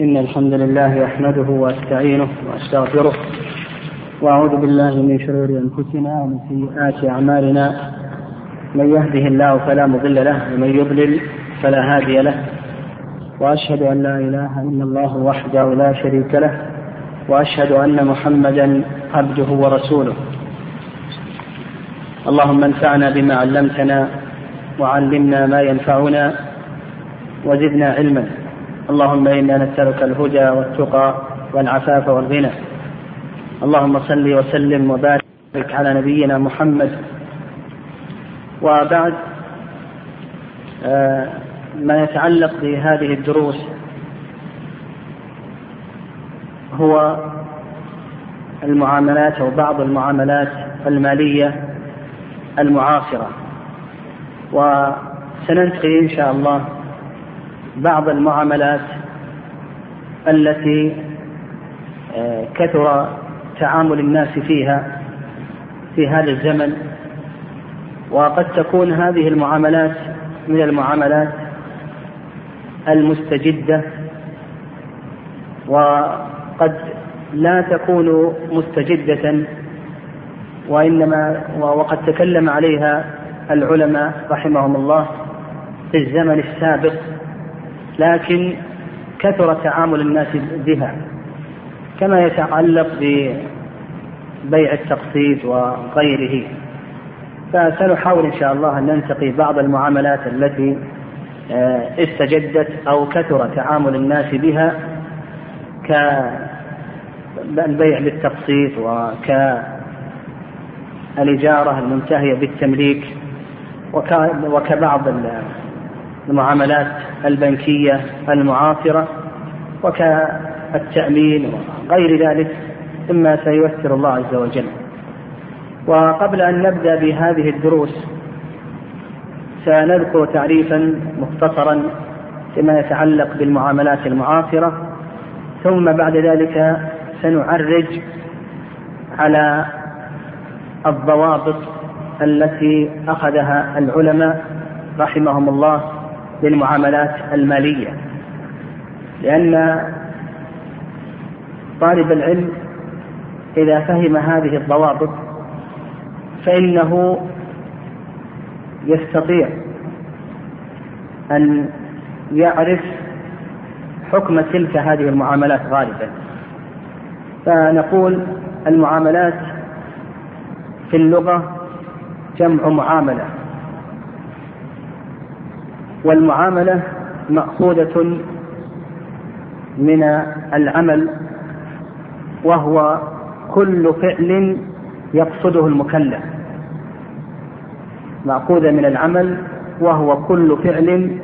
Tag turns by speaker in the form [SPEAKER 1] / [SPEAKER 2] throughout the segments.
[SPEAKER 1] إن الحمد لله أحمده وأستعينه وأستغفره وأعوذ بالله من شرور أنفسنا ومن سيئات أعمالنا. من يهده الله فلا مضل له ومن يضلل فلا هادي له. وأشهد أن لا إله إلا الله وحده لا شريك له. وأشهد أن محمدا عبده ورسوله. اللهم انفعنا بما علمتنا وعلمنا ما ينفعنا وزدنا علما. اللهم إنا نسألك الهدى والتقى والعفاف والغنى. اللهم صل وسلم وبارك على نبينا محمد. وبعد آه، ما يتعلق بهذه الدروس هو المعاملات أو بعض المعاملات المالية المعاصرة. وسننتقي إن شاء الله بعض المعاملات التي آه، كثر تعامل الناس فيها في هذا الزمن. وقد تكون هذه المعاملات من المعاملات المستجدة وقد لا تكون مستجدة وإنما وقد تكلم عليها العلماء رحمهم الله في الزمن السابق. لكن كثر تعامل الناس بها كما يتعلق ببيع التقسيط وغيره. فسنحاول إن شاء الله أن ننتقي بعض المعاملات التي آه، استجدت أو كثر تعامل الناس بها كالبيع بالتقسيط وكالإجارة المنتهية بالتمليك وكبعض المعاملات البنكية المعاصرة وكالتأمين وغير ذلك مما سييسر الله عز وجل. وقبل أن نبدأ بهذه الدروس سنذكر تعريفا مختصرا فيما يتعلق بالمعاملات المعاصرة ثم بعد ذلك سنعرج على الضوابط التي أخذها العلماء رحمهم الله للمعاملات المالية لأن طالب العلم إذا فهم هذه الضوابط فإنه يستطيع أن يعرف حكم تلك هذه المعاملات غالبا. فنقول المعاملات في اللغة جمع معاملة. والمعاملة مأخوذة من العمل وهو كل فعل يقصده المكلف. مأخوذة من العمل وهو كل فعل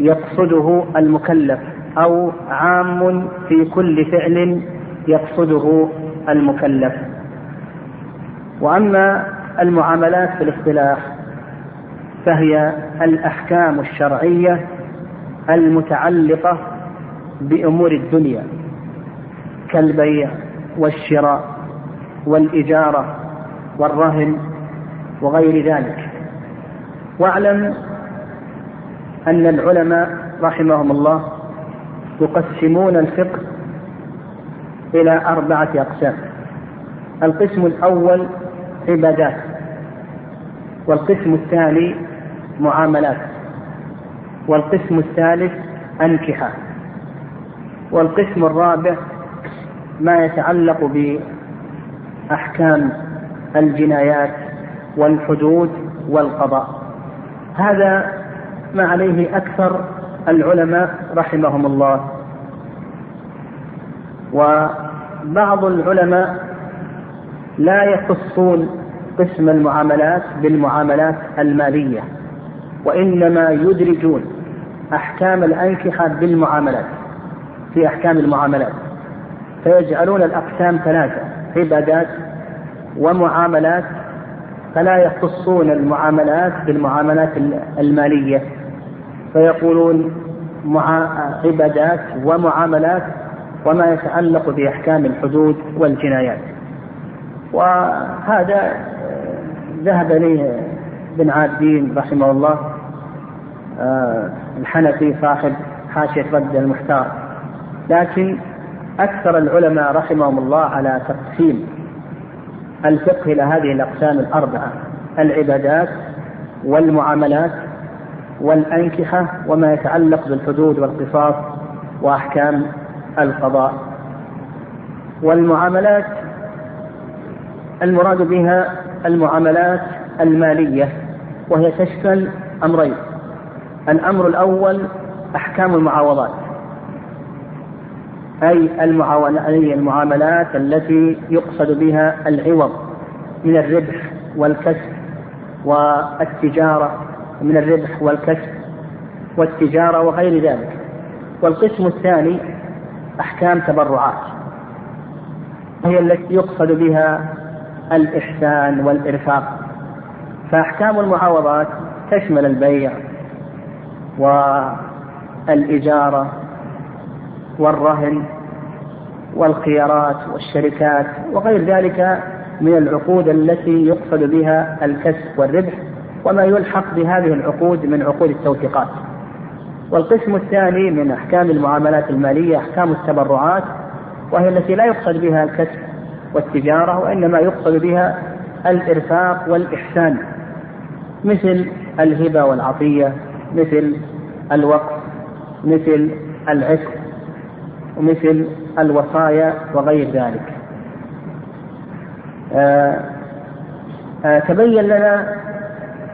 [SPEAKER 1] يقصده المكلف أو عام في كل فعل يقصده المكلف. وأما المعاملات في الاصطلاح فهي الأحكام الشرعية المتعلقة بأمور الدنيا كالبيع والشراء والإجارة والرهن وغير ذلك. واعلم أن العلماء رحمهم الله يقسمون الفقه إلى أربعة أقسام. القسم الأول عبادات والقسم الثاني معاملات والقسم الثالث أنكحة والقسم الرابع ما يتعلق بأحكام الجنايات والحدود والقضاء. هذا ما عليه أكثر العلماء رحمهم الله. وبعض العلماء لا يخصون قسم المعاملات بالمعاملات المالية. وإنما يدرجون أحكام الأنكحة بالمعاملات في أحكام المعاملات. فيجعلون الأقسام ثلاثة عبادات ومعاملات فلا يخصون المعاملات بالمعاملات المالية. فيقولون مع عبادات ومعاملات وما يتعلق بأحكام الحدود والجنايات. وهذا ذهب إليه بن عابدين رحمه الله. آه، الحنفي صاحب حاشية رد المحتار. لكن أكثر العلماء رحمهم الله على تقسيم الفقه إلى هذه الأقسام الأربعة العبادات والمعاملات والأنكحة وما يتعلق بالحدود والقصاص وأحكام القضاء. والمعاملات المراد بها المعاملات المالية وهي تشمل أمرين الأمر الأول أحكام المعاوضات. أي المعاملات التي يقصد بها العوض من الربح والكسب والتجارة من الربح والكسب والتجارة وغير ذلك. والقسم الثاني أحكام تبرعات. هي التي يقصد بها الإحسان والإرفاق. فأحكام المعاوضات تشمل البيع والإجارة والرهن والخيارات والشركات وغير ذلك من العقود التي يقصد بها الكسب والربح وما يلحق بهذه العقود من عقود التوثيقات. والقسم الثاني من أحكام المعاملات المالية أحكام التبرعات وهي التي لا يقصد بها الكسب والتجارة وإنما يقصد بها الإرفاق والإحسان مثل الهبة والعطية مثل الوقف مثل العتق ومثل الوصايا وغير ذلك. آه آه تبين لنا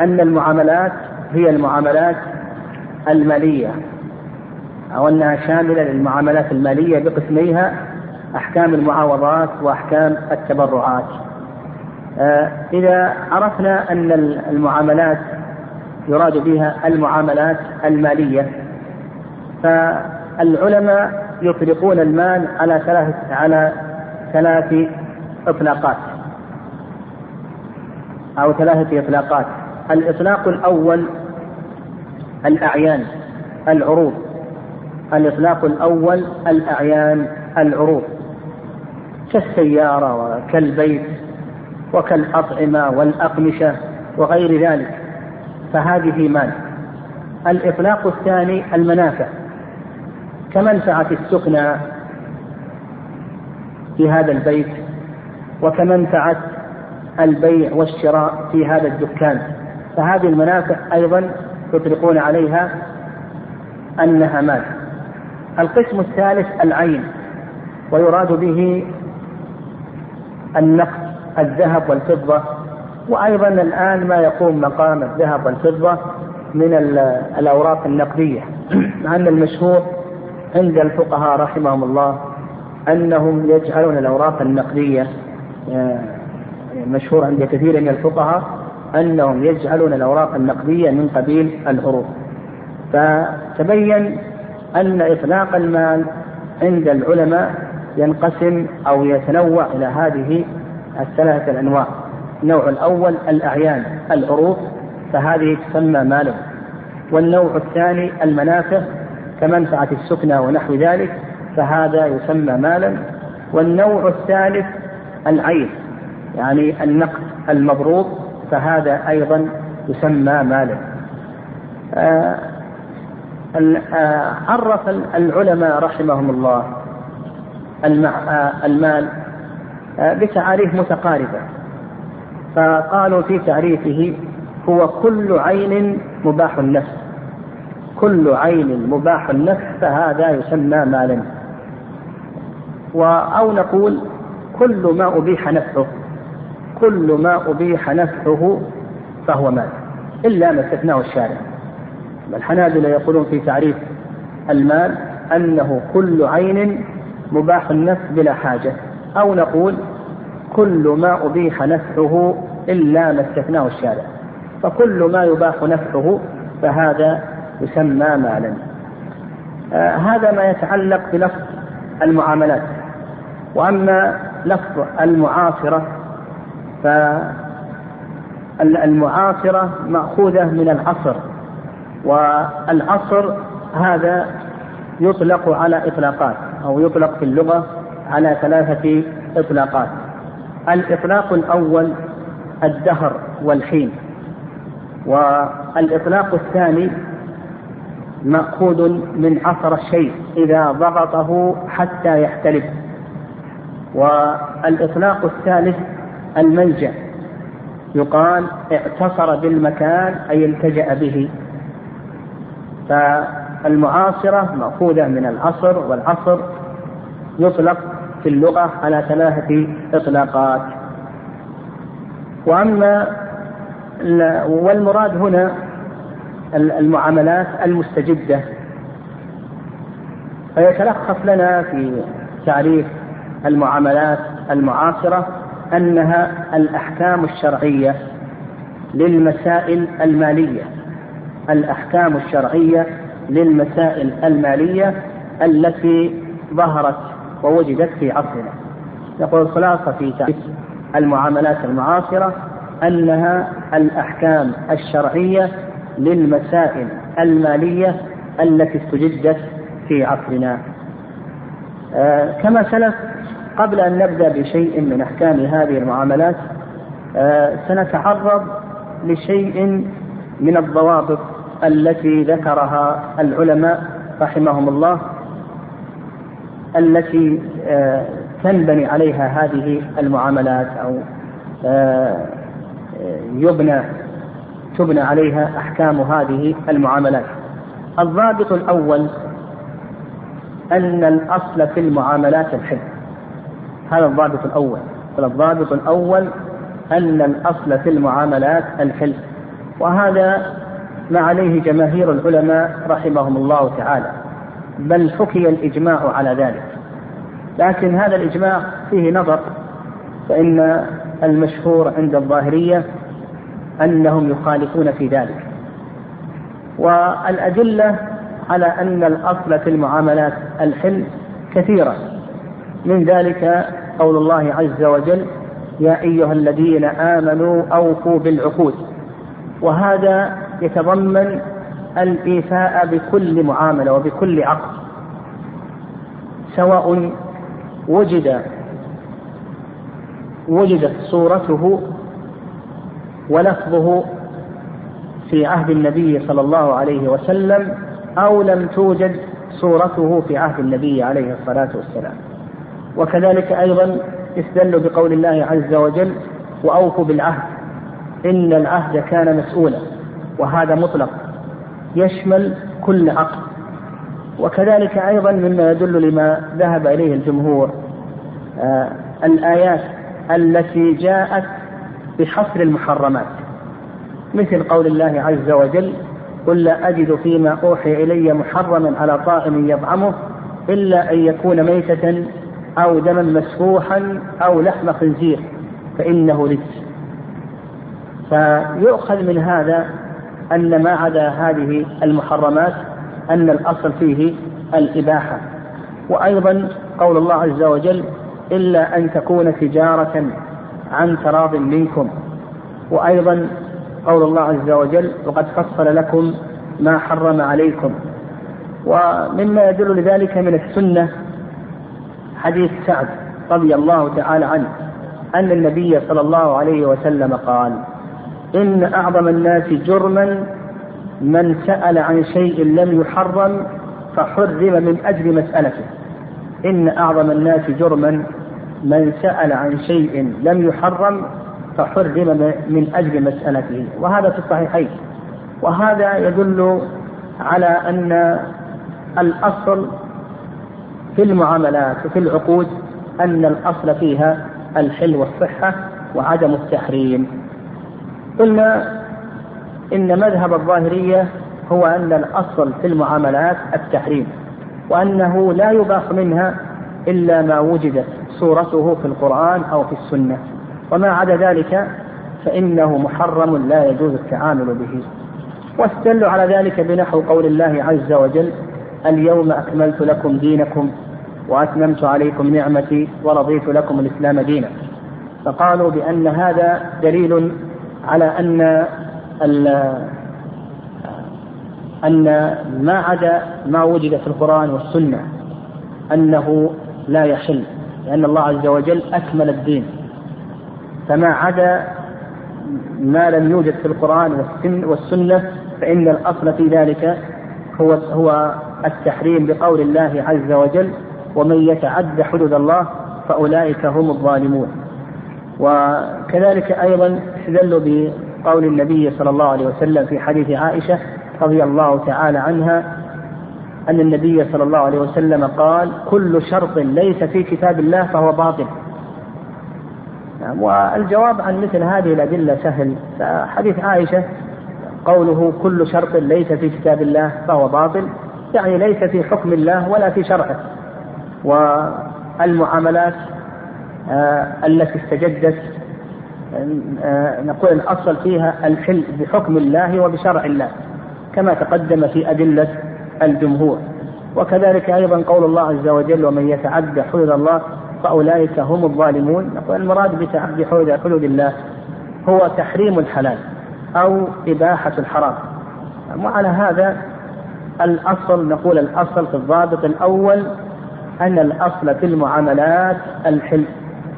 [SPEAKER 1] أن المعاملات هي المعاملات المالية أو أنها شاملة للمعاملات المالية بقسميها أحكام المعاوضات وأحكام التبرعات. آه إذا عرفنا أن المعاملات يراد بها المعاملات المالية. فالعلماء يطلقون المال على ثلاث على ثلاث إطلاقات أو ثلاثة إطلاقات. الإطلاق الأول الأعيان العروض. الإطلاق الأول الأعيان العروض. كالسيارة وكالبيت وكالأطعمة والأقمشة وغير ذلك. فهذه مال. الإطلاق الثاني المنافع. كمنفعة السكنى في هذا البيت وكمنفعة البيع والشراء في هذا الدكان. فهذه المنافع أيضا يطلقون عليها أنها مال. القسم الثالث العين ويراد به النقد الذهب والفضة وأيضا الآن ما يقوم مقام الذهب والفضة من الأوراق النقدية مع أن المشهور عند الفقهاء رحمهم الله أنهم يجعلون الأوراق النقدية آه، مشهور عند كثير من الفقهاء أنهم يجعلون الأوراق النقدية من قبيل العروض فتبين أن إطلاق المال عند العلماء ينقسم أو يتنوع إلى هذه الثلاثة الأنواع. النوع الأول الأعيان العروض فهذه تسمى مالا والنوع الثاني المنافع كمنفعة السكنى ونحو ذلك فهذا يسمى مالا. والنوع الثالث العين يعني النقد المبروط فهذا أيضا يسمى مالا. آه، آه، عرف العلماء رحمهم الله آه، المال بتعاريف متقاربة. فقالوا في تعريفه هو كل عين مباح النفس. كل عين مباح النفس فهذا يسمى مالا. أو نقول كل ما أبيح نفعه كل ما أبيح نفعه فهو مال إلا ما استثناه الشارع. الحنابلة يقولون في تعريف المال أنه كل عين مباح النفع بلا حاجة. أو نقول كل ما أبيح نفعه إلا ما استثناه الشارع. فكل ما يباح نفعه فهذا يسمى مالا. آه هذا ما يتعلق بلفظ المعاملات. وأما لفظ المعاصرة فالمعاصرة مأخوذة من العصر. والعصر هذا يطلق على إطلاقات أو يطلق في اللغة على ثلاثة إطلاقات. الإطلاق الأول الدهر والحين والإطلاق الثاني مأخوذ من عصر الشيء إذا ضغطه حتى يحتلف والإطلاق الثالث الملجأ يقال اعتصر بالمكان أي التجأ به فالمعاصرة مأخوذة من العصر والعصر يطلق في اللغة على ثلاثة إطلاقات. وأما والمراد هنا المعاملات المستجدة. فيتلخص لنا في تعريف المعاملات المعاصرة أنها الأحكام الشرعية للمسائل المالية. الأحكام الشرعية للمسائل المالية التي ظهرت ووجدت في عصرنا. يقول الخلاصة في تعريف المعاملات المعاصرة أنها الأحكام الشرعية للمسائل المالية التي استجدت في عصرنا. آه كما سلف قبل أن نبدأ بشيء من أحكام هذه المعاملات آه سنتعرض لشيء من الضوابط التي ذكرها العلماء رحمهم الله التي آه تنبني عليها هذه المعاملات أو آه، يبنى تبنى عليها أحكام هذه المعاملات. الضابط الأول أن الأصل في المعاملات الحل هذا الضابط الأول. الضابط الأول أن الأصل في المعاملات الحل وهذا ما عليه جماهير العلماء رحمهم الله تعالى. بل حكي الإجماع على ذلك. لكن هذا الإجماع فيه نظر فإن المشهور عند الظاهرية أنهم يخالفون في ذلك. والأدلة على أن الأصل في المعاملات الحل كثيرة. من ذلك قول الله عز وجل يا أيها الذين آمنوا أوفوا بالعقود وهذا يتضمن الإيفاء بكل معاملة وبكل عقد. سواء وجد وجدت صورته ولفظه في عهد النبي صلى الله عليه وسلم أو لم توجد صورته في عهد النبي عليه الصلاة والسلام. وكذلك أيضا استدلوا بقول الله عز وجل وأوفوا بالعهد إن العهد كان مسؤولا. وهذا مطلق. يشمل كل عقد وكذلك أيضا مما يدل لما ذهب إليه الجمهور آه الآيات التي جاءت بحصر المحرمات. مثل قول الله عز وجل قل لا أجد فيما أوحي إلي محرما على طائم يطعمه إلا أن يكون ميتة أو دما مسفوحا أو لحم خنزير فإنه رجس. فيؤخذ من هذا أن ما عدا هذه المحرمات أن الأصل فيه الإباحة. وأيضا قول الله عز وجل إلا أن تكون تجارة عن تراض منكم. وأيضا قول الله عز وجل وقد فصل لكم ما حرم عليكم. ومما يدل لذلك من السنة حديث سعد رضي الله تعالى عنه أن النبي صلى الله عليه وسلم قال إن أعظم الناس جرما من سأل عن شيء لم يحرم فحرم من أجل مسألته. إن أعظم الناس جرما من سأل عن شيء لم يحرم فحرم من أجل مسألته. وهذا في الصحيحين. وهذا يدل على أن الأصل في المعاملات وفي العقود أن الأصل فيها الحل والصحة وعدم التحريم. قلنا إن مذهب الظاهرية هو أن الأصل في المعاملات التحريم وأنه لا يباح منها إلا ما وجدت صورته في القرآن أو في السنة وما عدا ذلك فإنه محرم لا يجوز التعامل به. واستدلوا على ذلك بنحو قول الله عز وجل اليوم أكملت لكم دينكم وأتممت عليكم نعمتي ورضيت لكم الإسلام دينا. فقالوا بأن هذا دليل على أن أن ما عدا ما وجد في القرآن والسنة أنه لا يحل لأن الله عز وجل أكمل الدين. فما عدا ما لم يوجد في القرآن والسنة فإن الأصل في ذلك هو هو التحريم بقول الله عز وجل ومن يتعد حدود الله فأولئك هم الظالمون. وكذلك أيضا استدلوا بقول النبي صلى الله عليه وسلم في حديث عائشة رضي الله تعالى عنها أن النبي صلى الله عليه وسلم قال كل شرط ليس في كتاب الله فهو باطل. نعم والجواب عن مثل هذه الأدلة سهل. حديث عائشة قوله كل شرط ليس في كتاب الله فهو باطل يعني ليس في حكم الله ولا في شرعه. والمعاملات التي استجدت آه نقول الأصل فيها الحل بحكم الله وبشرع الله كما تقدم في أدلة الجمهور. وكذلك أيضا قول الله عز وجل ومن يتعد حدود الله فأولئك هم الظالمون. نقول المراد بتعدي حدود الله هو تحريم الحلال أو إباحة الحرام. وعلى هذا الأصل نقول الأصل في الضابط الأول أن الأصل في المعاملات الحل.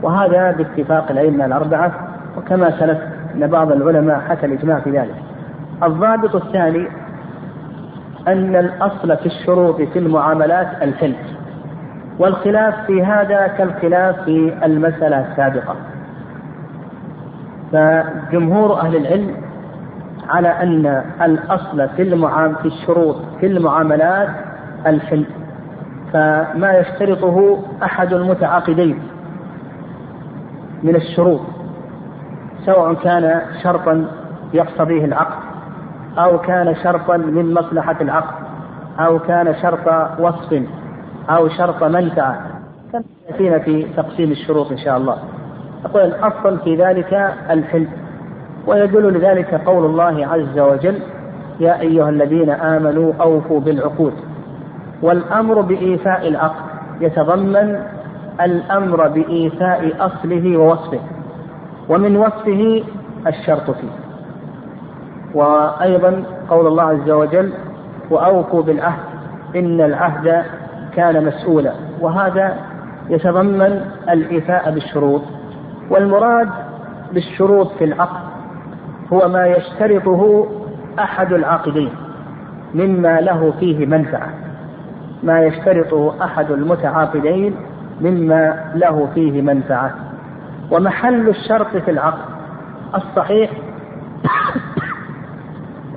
[SPEAKER 1] وهذا باتفاق الأئمة الأربعة وكما سلف أن بعض العلماء حكى الإجماع في ذلك. الضابط الثاني أن الأصل في الشروط في المعاملات الحل والخلاف في هذا كالخلاف في المسألة السابقة. فجمهور أهل العلم على أن الأصل في المعام في الشروط في المعاملات الحل فما يشترطه أحد المتعاقدين. من الشروط سواء كان شرطا يقتضيه العقد أو كان شرطا من مصلحة العقد أو كان شرط وصف أو شرط منفعة. يأتينا في تقسيم الشروط إن شاء الله. أقول الأصل في ذلك الحلم ويدل لذلك قول الله عز وجل يا أيها الذين آمنوا أوفوا بالعقود. والأمر بإيفاء العقد يتضمن الأمر بإيفاء أصله ووصفه ومن وصفه الشرط فيه. وأيضا قول الله عز وجل وأوفوا بالعهد إن العهد كان مسؤولا وهذا يتضمن الإيفاء بالشروط. والمراد بالشروط في العقد هو ما يشترطه أحد العاقدين مما له فيه منفعة. ما يشترطه أحد المتعاقدين مما له فيه منفعة. ومحل الشرط في العقد الصحيح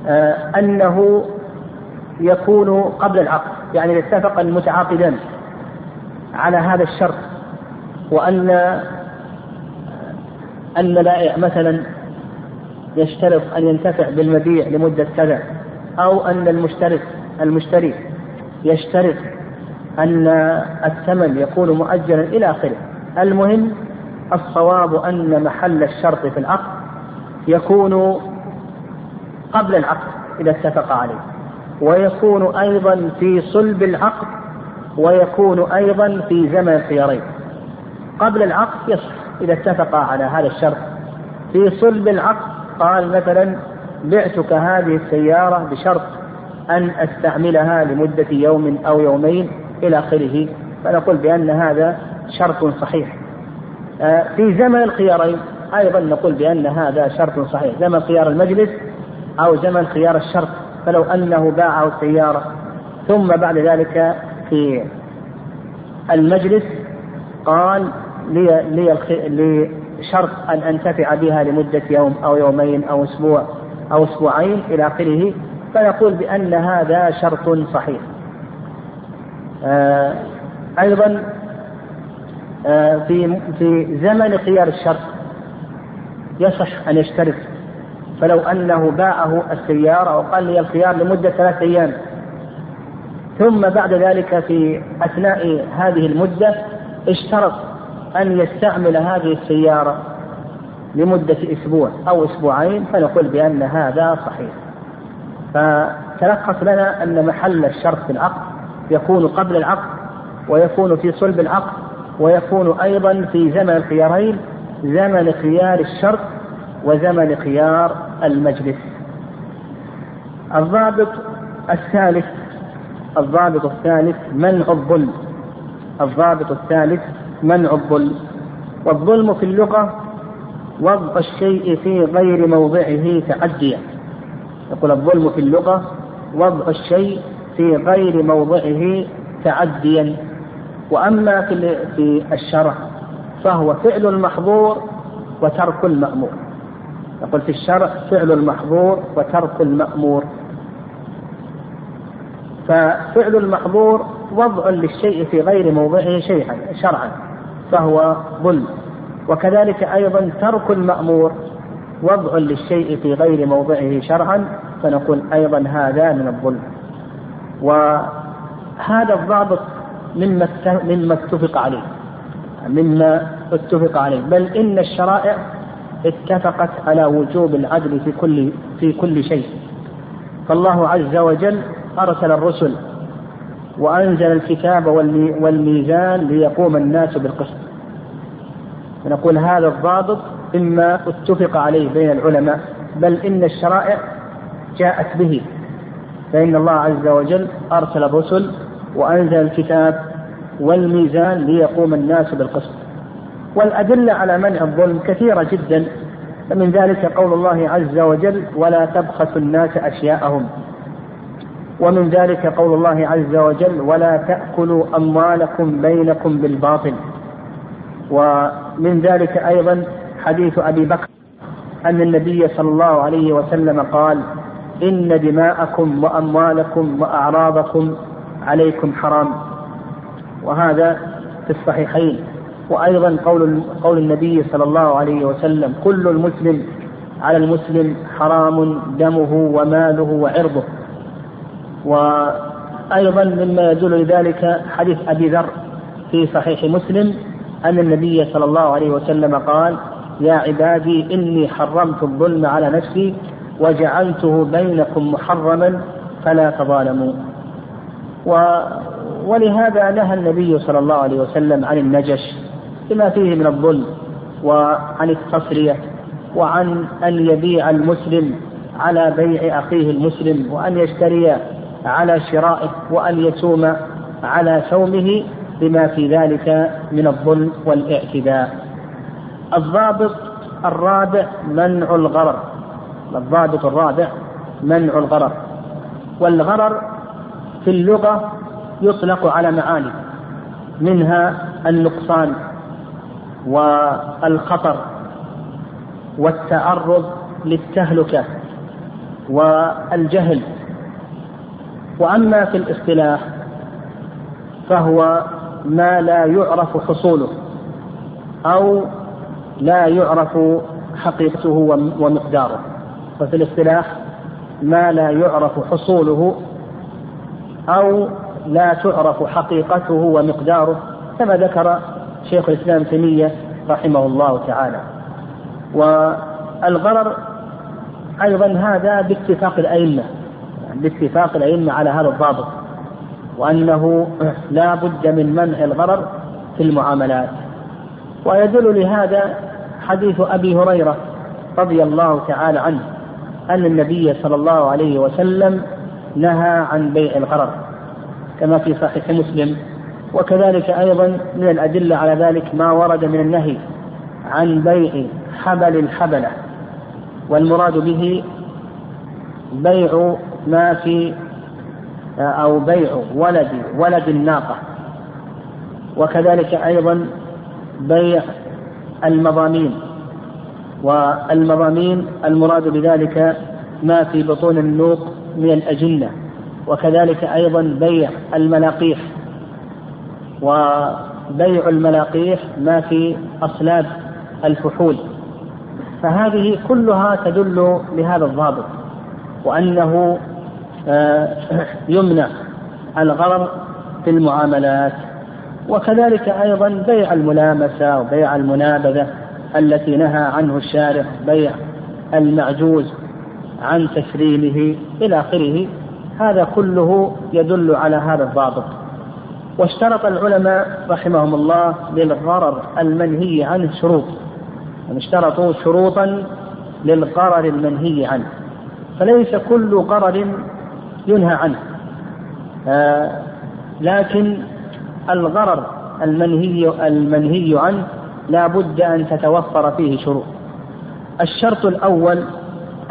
[SPEAKER 1] آه، أنه يكون قبل العقد يعني اتفق المتعاقدان على هذا الشرط وأن أن مثلا يشترط أن ينتفع بالمبيع لمدة كذا أو أن المشترك المشتري يشترط أن الثمن يكون مؤجلا إلى آخره. المهم الصواب أن محل الشرط في العقد يكون قبل العقد إذا اتفق عليه ويكون أيضا في صلب العقد ويكون أيضا في زمن الخيارين. قبل العقد يصح إذا اتفقا على هذا الشرط. في صلب العقد قال مثلا بعتك هذه السيارة بشرط أن أستعملها لمدة يوم أو يومين إلى آخره فنقول بأن هذا شرط صحيح. آه، في زمن الخيارين أيضا نقول بأن هذا شرط صحيح. زمن خيار المجلس أو زمن خيار الشرط فلو أنه باعه السيارة. ثم بعد ذلك في المجلس قال لي, لي, شرط أن أنتفع بها لمدة يوم أو يومين أو أسبوع أو أسبوعين إلى آخره فيقول بأن هذا شرط صحيح. أيضا آه في في زمن خيار الشرط يصح أن يشترط فلو أنه باعه السيارة وقال لي الخيار لمدة ثلاثة أيام ثم بعد ذلك في أثناء هذه المدة اشترط أن يستعمل هذه السيارة لمدة أسبوع أو أسبوعين فنقول بأن هذا صحيح. فتلخص لنا أن محل الشرط في العقد يكون قبل العقد ويكون في صلب العقد ويكون أيضا في زمن الخيارين زمن خيار الشرط وزمن خيار المجلس. الضابط الثالث الضابط الثالث منع الظلم. الضابط الثالث منع الظلم. والظلم في اللغة وضع الشيء في غير موضعه تعديا. يقول الظلم في اللغة وضع الشيء في غير موضعه تعديا. وأما في في الشرع فهو فعل المحظور وترك المأمور. يقول في الشرع فعل المحظور وترك المأمور. ففعل المحظور وضع للشيء في غير موضعه شيئا شرعا فهو ظلم. وكذلك أيضا ترك المأمور وضع للشيء في غير موضعه شرعا فنقول أيضا هذا من الظلم. وهذا الضابط مما مما اتفق عليه. مما اتفق عليه. بل إن الشرائع اتفقت على وجوب العدل في كل في كل شيء. فالله عز وجل أرسل الرسل وأنزل الكتاب والميزان ليقوم الناس بالقسط. نقول هذا الضابط مما اتفق عليه بين العلماء. بل إن الشرائع جاءت به. فإن الله عز وجل أرسل الرسل وأنزل الكتاب والميزان ليقوم الناس بالقسط. والأدلة على منع الظلم كثيرة جدا فمن ذلك قول الله عز وجل ولا تبخسوا الناس أشياءهم. ومن ذلك قول الله عز وجل ولا تأكلوا أموالكم بينكم بالباطل. ومن ذلك أيضا حديث أبي بكر أن النبي صلى الله عليه وسلم قال إن دماءكم وأموالكم وأعراضكم عليكم حرام. وهذا في الصحيحين. وأيضا قول قول النبي صلى الله عليه وسلم كل المسلم على المسلم حرام دمه وماله وعرضه. وأيضا مما يدل لذلك حديث أبي ذر في صحيح مسلم أن النبي صلى الله عليه وسلم قال يا عبادي إني حرمت الظلم على نفسي وجعلته بينكم محرما فلا تظالموا. و ولهذا نهى النبي صلى الله عليه وسلم عن النجش بما فيه من الظلم وعن التصرية وعن أن يبيع المسلم على بيع أخيه المسلم وأن يشتري على شرائه وأن يسوم على سومه بما في ذلك من الظلم والاعتداء. الضابط الرابع منع الغرر. الضابط الرابع منع الغرر. والغرر في اللغة يطلق على معاني منها النقصان والخطر والتعرض للتهلكة والجهل. وأما في الاصطلاح فهو ما لا يعرف حصوله أو لا يعرف حقيقته ومقداره. ففي الاصطلاح ما لا يعرف حصوله أو لا تعرف حقيقته ومقداره كما ذكر شيخ الإسلام تيمية رحمه الله تعالى. والغرر أيضا هذا باتفاق الأئمة باتفاق الأئمة على هذا الضابط وأنه لا بد من منع الغرر في المعاملات. ويدل لهذا حديث أبي هريرة رضي الله تعالى عنه. أن النبي صلى الله عليه وسلم نهى عن بيع الغرر كما في صحيح مسلم. وكذلك أيضا من الأدلة على ذلك ما ورد من النهي عن بيع حبل الحبلة والمراد به بيع ما في أو بيع ولد ولد الناقة. وكذلك أيضا بيع المضامين. والمضامين المراد بذلك ما في بطون النوق من الأجنة وكذلك أيضا بيع الملاقيح. وبيع الملاقيح ما في أصلاب الفحول. فهذه كلها تدل لهذا الضابط وأنه آه، يمنع الغرر في المعاملات. وكذلك أيضا بيع الملامسة وبيع المنابذة. التي نهى عنه الشارع بيع المعجوز عن تسليمه إلى آخره هذا كله يدل على هذا الضابط. واشترط العلماء رحمهم الله للغرر المنهي عنه شروط يعني اشترطوا شروطا للغرر المنهي عنه. فليس كل غرر ينهى عنه. آه لكن الغرر المنهي المنهي عنه لا بد أن تتوفر فيه شروط. الشرط الأول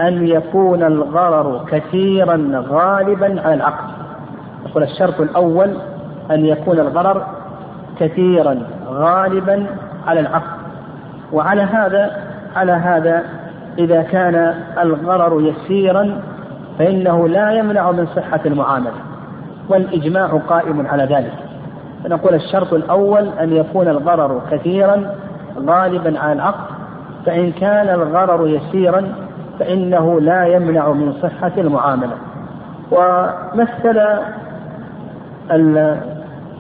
[SPEAKER 1] أن يكون الغرر كثيرا غالبا على العقل يقول الشرط الأول أن يكون الغرر كثيرا غالبا على العقد. وعلى هذا على هذا إذا كان الغرر يسيرا فإنه لا يمنع من صحة المعاملة. والإجماع قائم على ذلك. فنقول الشرط الأول أن يكون الغرر كثيرا غالبا على العقد فإن كان الغرر يسيرا فإنه لا يمنع من صحة المعاملة. ومثل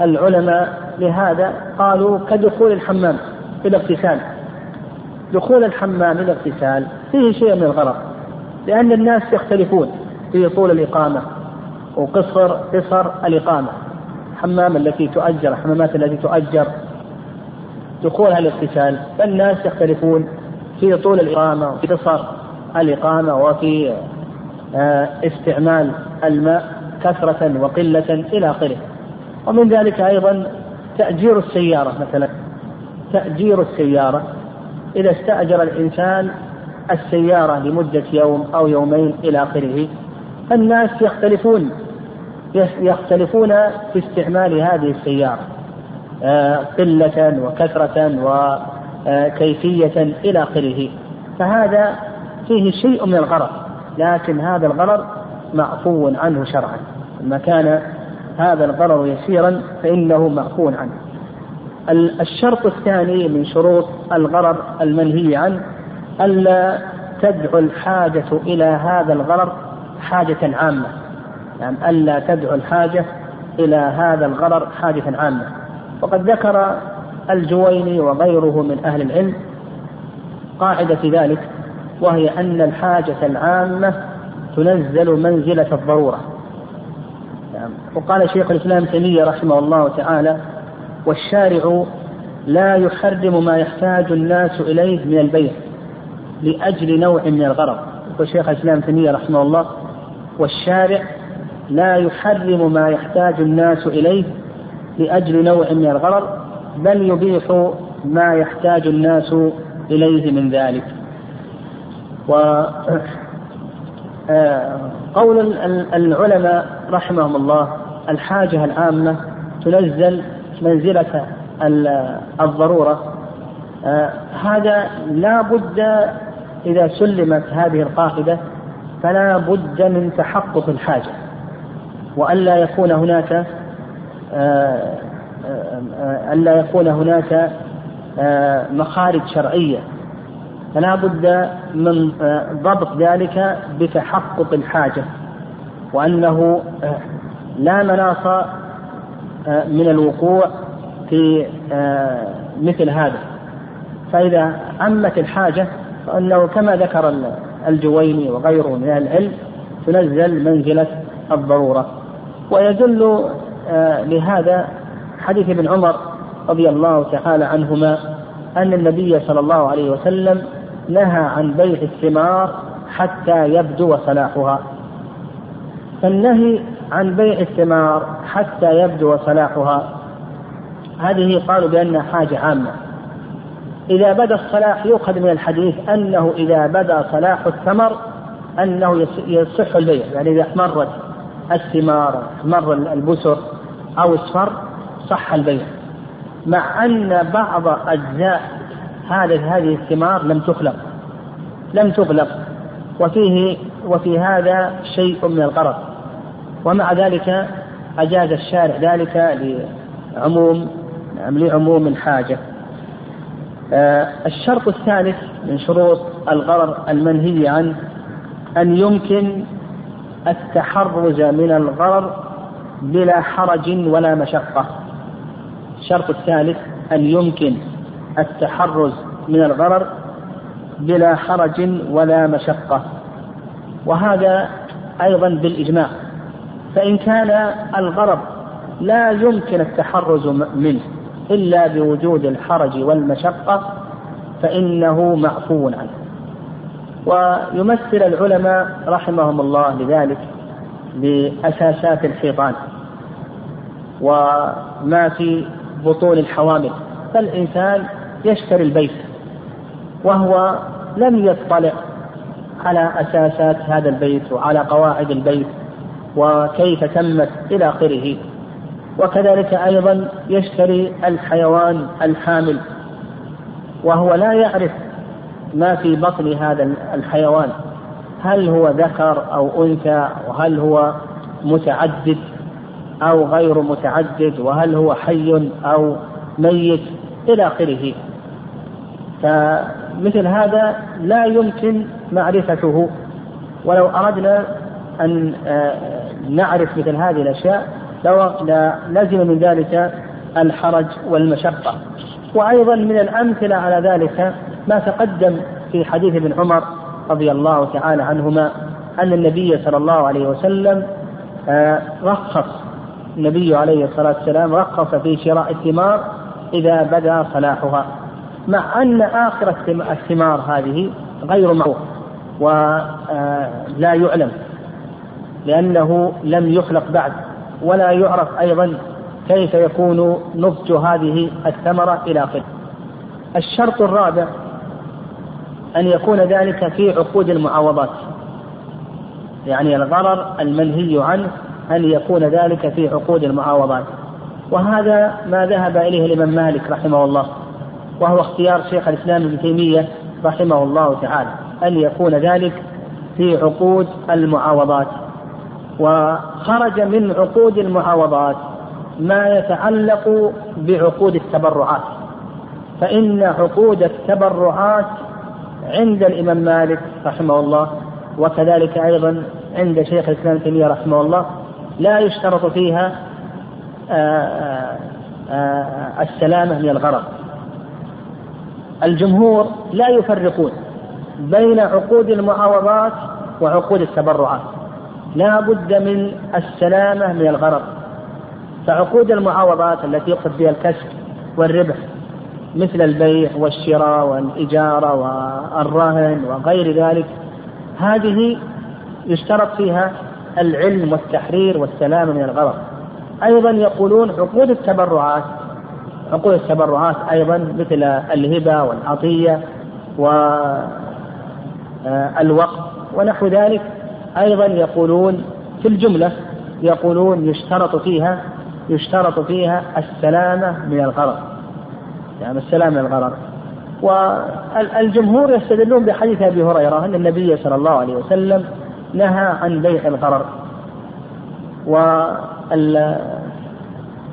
[SPEAKER 1] العلماء لهذا قالوا كدخول الحمام في الاغتسال دخول الحمام الاغتسال فيه شيء من الغرض لأن الناس يختلفون في طول الإقامة وقصر قصر الإقامة. الحمام التي تؤجر الحمامات التي تؤجر دخولها الاغتسال فالناس يختلفون في طول الإقامة وفي قصر الإقامة وفي آه، استعمال الماء كثرة وقلة إلى آخره. ومن ذلك أيضا تأجير السيارة مثلا. تأجير السيارة إذا استأجر الإنسان السيارة لمدة يوم أو يومين إلى آخره الناس يختلفون يختلفون في استعمال هذه السيارة. قلة وكثرة وكيفية إلى آخره. فهذا فيه شيء من الغرض لكن هذا الغرض معفو عنه شرعا. لما كان هذا الغرض يسيرا فإنه معفو عنه. الشرط الثاني من شروط الغرض المنهي عنه ألا تدعو الحاجة إلى هذا الغرض حاجة عامة. يعني ألا تدعو الحاجة إلى هذا الغرض حاجة عامة. وقد ذكر الجويني وغيره من أهل العلم قاعدة في ذلك وهي أن الحاجة العامة تنزل منزلة الضرورة. يعني وقال شيخ الإسلام تيمية رحمه الله تعالى والشارع لا يحرم ما يحتاج الناس إليه من البيع لأجل نوع من الغرض. يقول شيخ الإسلام تيمية رحمه الله والشارع لا يحرم ما يحتاج الناس إليه لأجل نوع من الغرض بل يبيح ما يحتاج الناس إليه من ذلك. و آه، قول العلماء رحمهم الله الحاجة العامة تنزل منزلة الضرورة. آه، هذا لا بد إذا سلمت هذه القاعدة فلا بد من تحقق الحاجة. وألا يكون هناك ألا يكون هناك مخارج شرعية. فلا بد من ضبط ذلك بتحقق الحاجة وأنه لا مناص من الوقوع في مثل هذا. فإذا عمت الحاجة فإنه كما ذكر الجويني وغيره من العلم تنزل منزلة الضرورة. ويدل لهذا حديث ابن عمر رضي الله تعالى عنهما أن النبي صلى الله عليه وسلم نهى عن بيع الثمار حتى يبدو صلاحها. فالنهي عن بيع الثمار حتى يبدو صلاحها. هذه قالوا بأنها حاجة عامة. إذا بدا الصلاح يؤخذ من الحديث أنه إذا بدا صلاح الثمر أنه يصح البيع يعني إذا احمرت الثمار احمر البسر أو اصفر صح البيع. مع أن بعض أجزاء هذه هذه الثمار لم تخلق لم تغلق. وفيه وفي هذا شيء من الغرض. ومع ذلك أجاز الشارع ذلك لعموم لعموم الحاجة. آه الشرط الثالث من شروط الغرر المنهي عنه أن يمكن التحرز من الغرر بلا حرج ولا مشقة. الشرط الثالث أن يمكن التحرز من الغرر بلا حرج ولا مشقة؟ وهذا أيضا بالإجماع. فإن كان الغرض لا يمكن التحرز منه إلا بوجود الحرج والمشقة فإنه معفو عنه. ويمثل العلماء رحمهم الله لذلك بأساسات الحيطان وما في بطون الحوامل. فالإنسان يشتري البيت وهو لم يطلع على أساسات هذا البيت وعلى قواعد البيت وكيف تمت إلى آخره. وكذلك أيضا يشتري الحيوان الحامل وهو لا يعرف ما في بطن هذا الحيوان. هل هو ذكر أو أنثى؟ وهل هو متعدد أو غير متعدد؟ وهل هو حي أو ميت؟ إلى آخره. فمثل هذا لا يمكن معرفته. ولو أردنا أن آه، نعرف مثل هذه الأشياء لازم من ذلك الحرج والمشقة. وأيضا من الأمثلة على ذلك ما تقدم في حديث ابن عمر رضي الله تعالى عنهما أن النبي صلى الله عليه وسلم آه، رخص النبي عليه الصلاة والسلام رخص في شراء الثمار إذا بدا صلاحها مع أن آخر الثمار هذه غير معروف ولا يعلم لأنه لم يخلق بعد ولا يعرف أيضا كيف يكون نضج هذه الثمرة إلى آخره. الشرط الرابع أن يكون ذلك في عقود المعاوضات. يعني الغرر المنهي عنه أن يكون ذلك في عقود المعاوضات. وهذا ما ذهب إليه الإمام مالك رحمه الله وهو اختيار شيخ الإسلام ابن تيمية رحمه الله تعالى أن يكون ذلك في عقود المعاوضات. وخرج من عقود المعاوضات ما يتعلق بعقود التبرعات. فإن عقود التبرعات عند الإمام مالك رحمه الله وكذلك أيضا عند شيخ الإسلام تيمية رحمه الله. لا يشترط فيها آه، آه، آه، السلامة من الغرض. الجمهور لا يفرقون بين عقود المعاوضات وعقود التبرعات. لا بد من السلامة من الغرض. فعقود المعاوضات التي يقصد بها الكسب والربح مثل البيع والشراء والإجارة والرهن وغير ذلك هذه يشترط فيها العلم والتحرير والسلامة من الغرض أيضا يقولون عقود التبرعات عقود التبرعات أيضا مثل الهبة والعطية والوقف ونحو ذلك. أيضا يقولون في الجملة يقولون يشترط فيها يشترط فيها السلامة من الغرض يعني السلامة من الغرض والجمهور يستدلون بحديث أبي هريرة أن النبي صلى الله عليه وسلم نهى عن بيع الغرر وال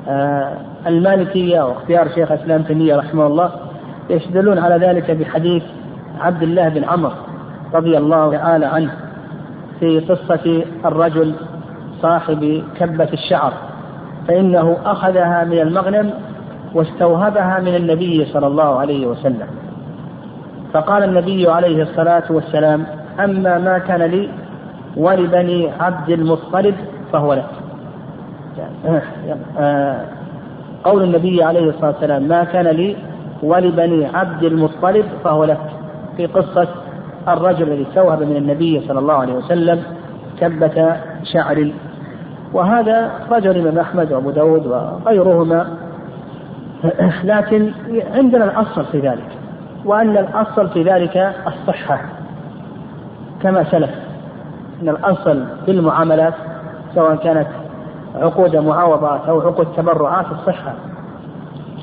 [SPEAKER 1] آه، واختيار شيخ الإسلام تيمية رحمه الله يستدلون على ذلك بحديث عبد الله بن عمر رضي الله تعالى عنه في قصة الرجل صاحب كبة الشعر فإنه أخذها من المغنم واستوهبها من النبي صلى الله عليه وسلم. فقال النبي عليه الصلاة والسلام أما ما كان لي ولبني عبد المطلب فهو لك. قول النبي عليه الصلاة والسلام ما كان لي ولبني عبد المطلب فهو لك. في قصة الرجل الذي استوهب من النبي صلى الله عليه وسلم كبة شعر. وهذا رجل الإمام أحمد وأبو داود وغيرهما لكن عندنا الأصل في ذلك وأن الأصل في ذلك الصحة كما سلف. أن الأصل في المعاملات سواء كانت عقود معاوضات أو عقود تبرعات الصحة.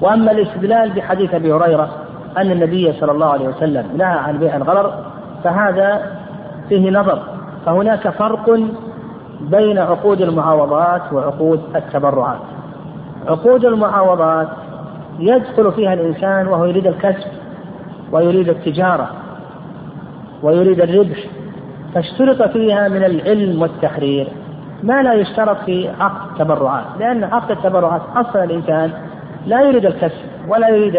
[SPEAKER 1] وأما الاستدلال بحديث أبي هريرة أن النبي صلى الله عليه وسلم نهى عن بيع الغرر فهذا فيه نظر. فهناك فرق بين عقود المعاوضات وعقود التبرعات. عقود المعاوضات يدخل فيها الإنسان وهو يريد الكسب ويريد التجارة ويريد الربح فاشترط فيها من العلم والتحرير. ما لا يشترط في عقد التبرعات لأن عقد التبرعات أصلا الإنسان لا يريد الكسب ولا يريد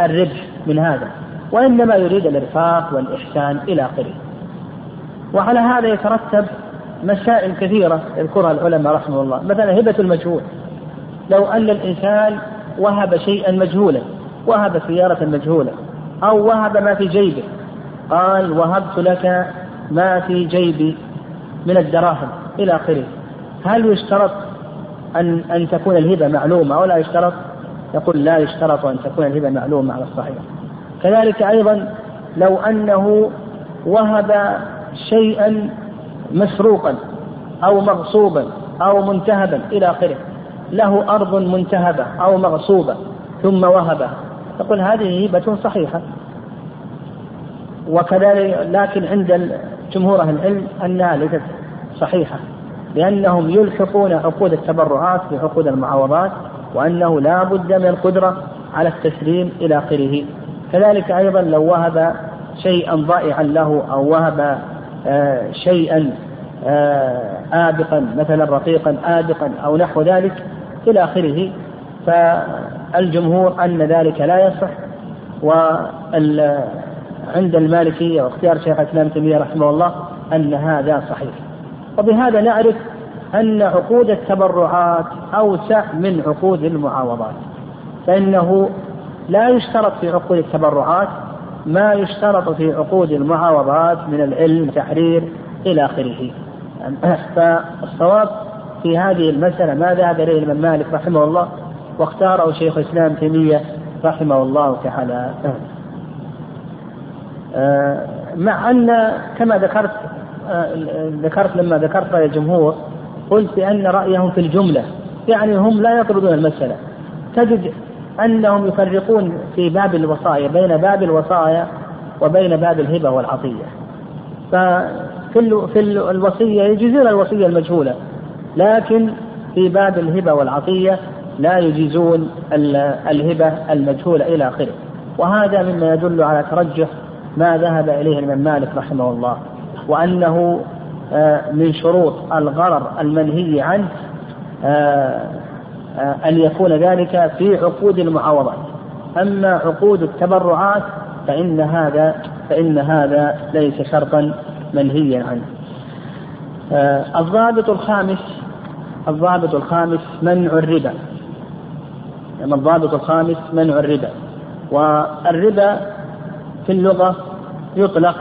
[SPEAKER 1] الربح من هذا وإنما يريد الإرفاق والإحسان إلى آخره. وعلى هذا يترتب مسائل كثيرة يذكرها العلماء رحمه الله. مثلا هبة المجهول لو أن الإنسان وهب شيئا مجهولا وهب سيارة مجهولة أو وهب ما في جيبه. قال وهبت لك ما في جيبي من الدراهم إلى آخره. هل يشترط أن أن تكون الهبة معلومة أو لا يشترط؟ يقول لا يشترط أن تكون الهبة معلومة على الصحيح. كذلك أيضا لو أنه وهب شيئا مسروقا أو مغصوبا أو منتهبا إلى آخره. له أرض منتهبة أو مغصوبة ثم وهبها يقول هذه هبة صحيحة. وكذلك لكن عند جمهور أهل العلم أنها ليست صحيحة. لأنهم يلحقون عقود التبرعات بعقود المعاوضات وأنه لا بد من القدرة على التسليم إلى آخره. كذلك أيضا لو وهب شيئا ضائعا له أو وهب آه، شيئا آه، آبقا مثلا رقيقا آبقا أو نحو ذلك إلى آخره فالجمهور أن ذلك لا يصح وعند المالكية واختيار شيخ الإسلام تيمية رحمه الله أن هذا صحيح. وبهذا نعرف أن عقود التبرعات أوسع من عقود المعاوضات فإنه لا يشترط في عقود التبرعات ما يشترط في عقود المعاوضات من العلم تحرير إلى آخره. فالصواب في هذه المسألة ما ذهب إليه الإمام مالك رحمه الله واختاره شيخ الإسلام تيمية رحمه الله تعالى. آه، مع أن كما ذكرت آه، ذكرت لما ذكرت رأي الجمهور قلت بأن رأيهم في الجملة يعني هم لا يطردون المسألة. تجد أنهم يفرقون في باب الوصايا بين باب الوصايا وبين باب الهبة والعطية. ففي في الوصية يجيزون الوصية المجهولة. لكن في باب الهبة والعطية لا يجيزون الهبة المجهولة إلى آخره. وهذا مما يدل على ترجح ما ذهب إليه الإمام مالك رحمه الله وأنه آه، من شروط الغرر المنهي عنه آه، آه، أن يكون ذلك في عقود المعاوضات. أما عقود التبرعات فإن هذا فإن هذا ليس شرطا منهيا عنه. الضابط الخامس الضابط الخامس منع الربا. يعني الضابط الخامس منع الربا. والربا في اللغة يطلق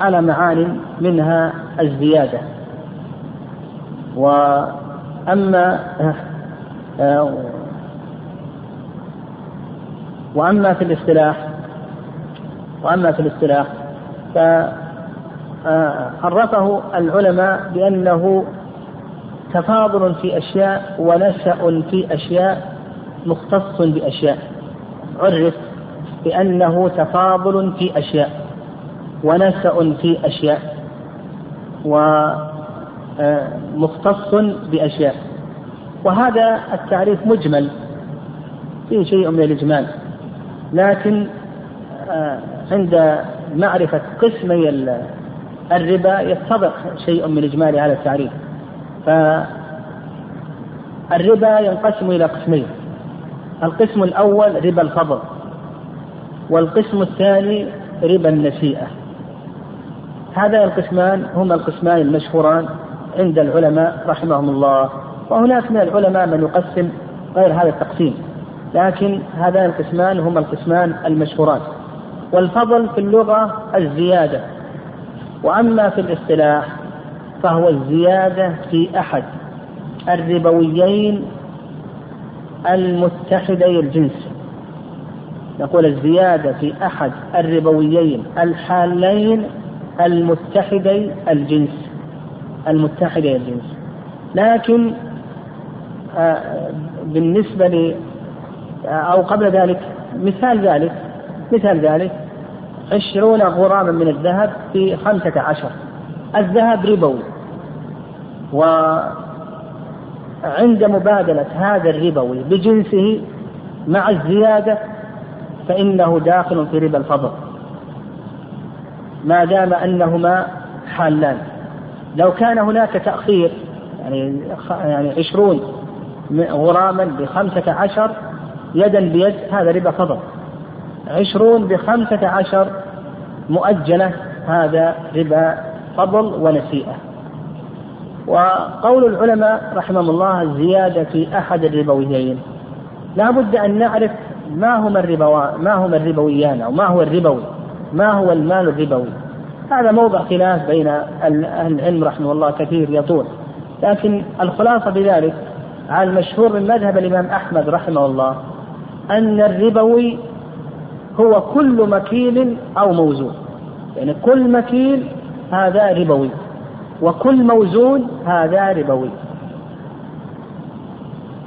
[SPEAKER 1] على معان منها الزيادة. وأما وأما في الاصطلاح وأما في الاصطلاح فعرفه العلماء بأنه تفاضل في أشياء ونشأ في أشياء مختص بأشياء. عرف بأنه تفاضل في أشياء ونسأ في أشياء ومختص بأشياء. وهذا التعريف مجمل فيه شيء من الإجمال. لكن آه، عند معرفة قسمي الربا يتضح شيء من إجمال هذا التعريف. فالربا ينقسم إلى قسمين. القسم الأول ربا الفضل والقسم الثاني ربا النسيئة هذان القسمان هما القسمان المشهوران عند العلماء رحمهم الله وهناك من العلماء من يقسم غير هذا التقسيم. لكن هذان القسمان هما القسمان المشهوران. والفضل في اللغة الزيادة. وأما في الاصطلاح فهو الزيادة في أحد الربويين المتحدي الجنس. نقول الزيادة في أحد الربويين الحالين المتحدي الجنس المتحدي الجنس. لكن آه، بالنسبة ل آه، أو قبل ذلك مثال ذلك مثال ذلك عشرون غراما من الذهب في خمسة عشر. الذهب ربوي. وعند مبادلة هذا الربوي بجنسه مع الزيادة فإنه داخل في ربا الفضل. ما دام أنهما حالان. لو كان هناك تأخير يعني يعني عشرون غراما بخمسة عشر يدا بيد هذا ربا فضل. عشرون بخمسة عشر مؤجلة هذا ربا فضل ونسيئة. وقول العلماء رحمهم الله الزيادة في أحد الربويين. لا بد أن نعرف ما هما ما هما الربويان أو ما هو الربوي ما هو المال الربوي. هذا موضع خلاف بين أهل العلم رحمه الله كثير يطول. لكن الخلاصة بذلك على المشهور من مذهب الإمام أحمد رحمه الله أن الربوي هو كل مكيل أو موزون. يعني كل مكيل هذا ربوي. وكل موزون هذا ربوي.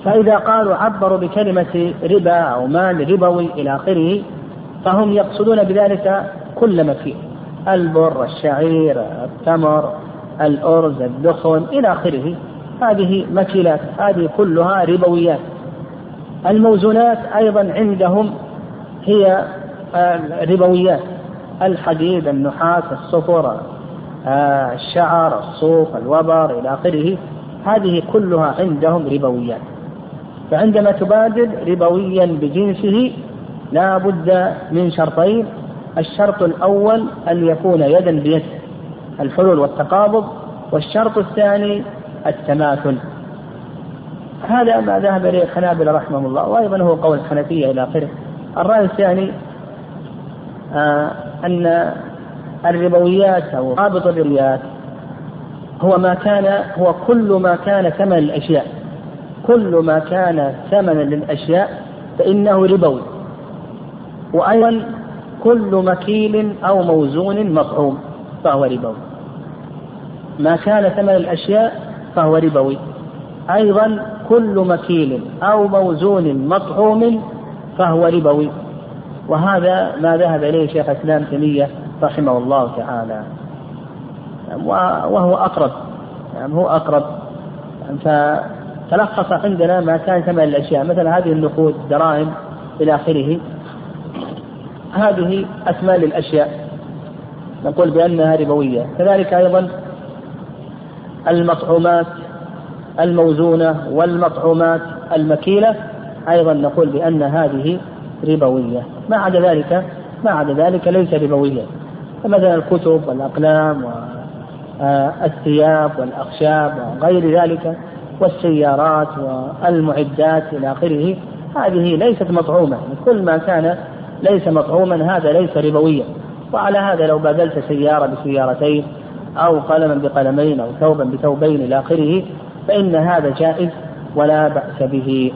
[SPEAKER 1] فإذا قالوا عبروا بكلمة ربا أو مال ربوي إلى آخره فهم يقصدون بذلك كل مكين البر الشعير التمر الأرز الدخن إلى آخره. هذه مكيلات هذه كلها ربويات. الموزونات أيضا عندهم هي ربويات. الحديد النحاس الصفر الشعر الصوف الوبر إلى آخره هذه كلها عندهم ربويات. فعندما تبادل ربويا بجنسه لا بد من شرطين. الشرط الأول أن يكون يدا بيد الحلول والتقابض. والشرط الثاني التماثل. هذا ما ذهب إليه الحنابلة رحمه الله وأيضا هو قول الحنفية إلى آخره. الرأي الثاني آه أن الربويات أو رابط الربويات هو ما كان هو كل ما كان ثمن الأشياء كل ما كان ثمنا للأشياء فإنه ربوي. وأيضا كل مكيل أو موزون مطعوم فهو ربوي. ما كان ثمن الأشياء فهو ربوي. أيضا كل مكيل أو موزون مطعوم فهو ربوي. وهذا ما ذهب إليه شيخ الإسلام تيمية رحمه الله تعالى. وهو أقرب. يعني هو أقرب. فتلخص عندنا ما كان ثمن الأشياء مثل هذه النقود دراهم إلى آخره. هذه أثمان للأشياء نقول بأنها ربوية. كذلك أيضا المطعومات الموزونة والمطعومات المكيلة أيضا نقول بأن هذه ربوية. ما عدا ذلك ما عدا ذلك ليس ربويا فمثلا الكتب والأقلام والثياب والأخشاب وغير ذلك والسيارات والمعدات إلى آخره هذه ليست مطعومة. كل ما كان ليس مطعوما هذا ليس ربويا. وعلى هذا لو بدلت سيارة بسيارتين أو قلما بقلمين أو ثوبا بثوبين إلى آخره فإن هذا جائز ولا بأس به.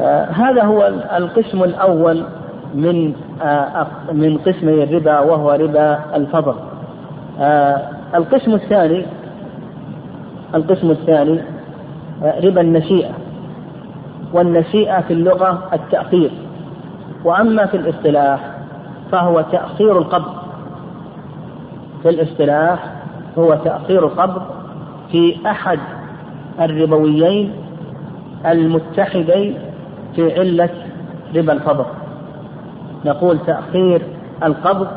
[SPEAKER 1] آه، هذا هو القسم الأول من آه، من قسمي الربا وهو ربا الفضل. آه، القسم الثاني القسم الثاني ربا النسيئة والنسيئة في اللغة التأخير. وأما في الاصطلاح فهو تأخير القبض. في الاصطلاح هو تأخير القبض في أحد الربويين المتحدين في علة ربا الفضل. نقول تأخير القبض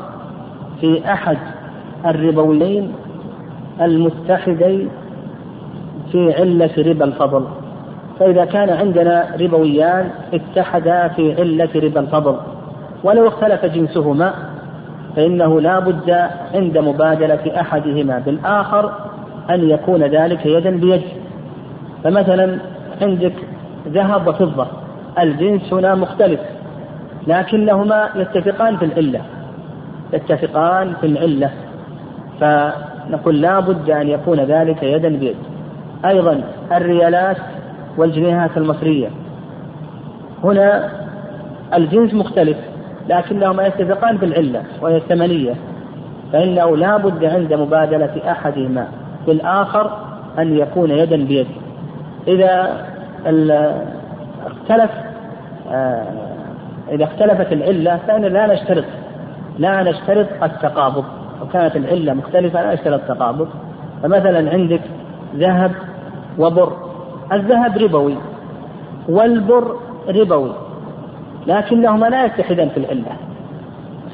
[SPEAKER 1] في أحد الربويين المتحدين في علة ربا الفضل فإذا كان عندنا ربويان اتحدا في علة ربا الفضل ولو اختلف جنسهما فإنه لا بد عند مبادلة أحدهما بالآخر أن يكون ذلك يدا بيد. فمثلا عندك ذهب وفضة الجنس هنا مختلف. لكنهما يتفقان في العلة. يتفقان في العلة. فنقول لا بد أن يكون ذلك يدا بيد. أيضا الريالات والجنيهات المصرية. هنا الجنس مختلف لكنهما يتفقان في العلة وهي الثمنية. فإنه لا بد عند مبادلة أحدهما بالآخر أن يكون يدا بيد. إذا اختلف آه، إذا اختلفت العلة فإن لا نشترط لا نشترط التقابض. وكانت العلة مختلفة لا نشترط التقابض. فمثلا عندك ذهب وبر. الذهب ربوي والبر ربوي لكنهما لا يتحدان في العلة.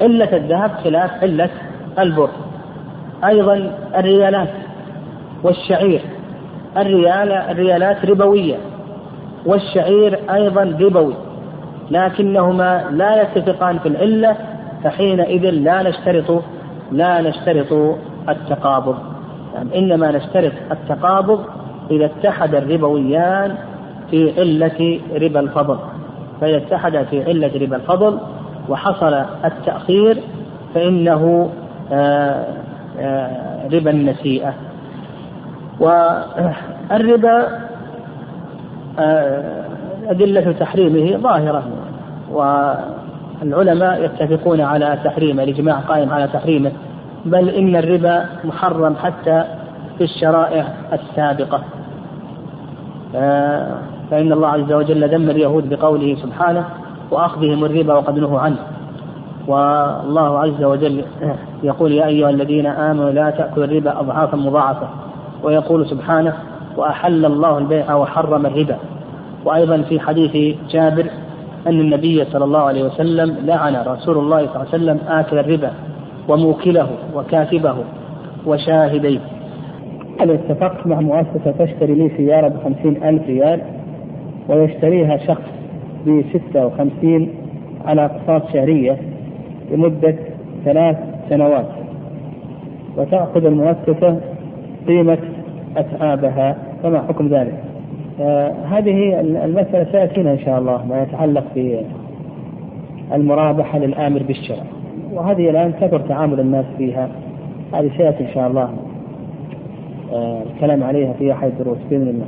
[SPEAKER 1] علة الذهب خلاف علة البر. أيضا الريالات والشعير. الريال الريالات ربوية والشعير أيضا ربوي. لكنهما لا يتفقان في العلة فحينئذ لا نشترط لا نشترط التقابض. يعني إنما نشترط التقابض إذا اتحد الربويان في علة ربا الفضل. فإذا اتحد في علة ربا الفضل وحصل التأخير فإنه آه، آه، ربا النسيئة. والربا آه، أدلة تحريمه ظاهرة. والعلماء يتفقون على تحريمه الإجماع قائم على تحريمه. بل إن الربا محرم حتى في الشرائع السابقة. آه، فإن الله عز وجل ذم اليهود بقوله سبحانه وأخذهم الربا وقد نهوا عنه. والله عز وجل يقول يا أيها الذين آمنوا لا تأكلوا الربا أضعافا مضاعفة. ويقول سبحانه وأحل الله البيع وحرم الربا. وأيضا في حديث جابر أن النبي صلى الله عليه وسلم لعن رسول الله صلى الله عليه وسلم آكل الربا وموكله وكاتبه وشاهديه أنا اتفقت مع مؤسسة تشتري لي سيارة بخمسين ألف ريال ويشتريها شخص بستة وخمسين على أقساط شهرية لمدة ثلاث سنوات وتأخذ المؤسسة قيمة أتعابها فما حكم ذلك؟ آه هذه المسألة سيأتينا إن شاء الله ما يتعلق بالمرابحة للآمر بالشرع. وهذه الآن كثر تعامل الناس فيها. هذه سيأتي إن شاء الله آه الكلام عليها في أحد الدروس بإذن الله.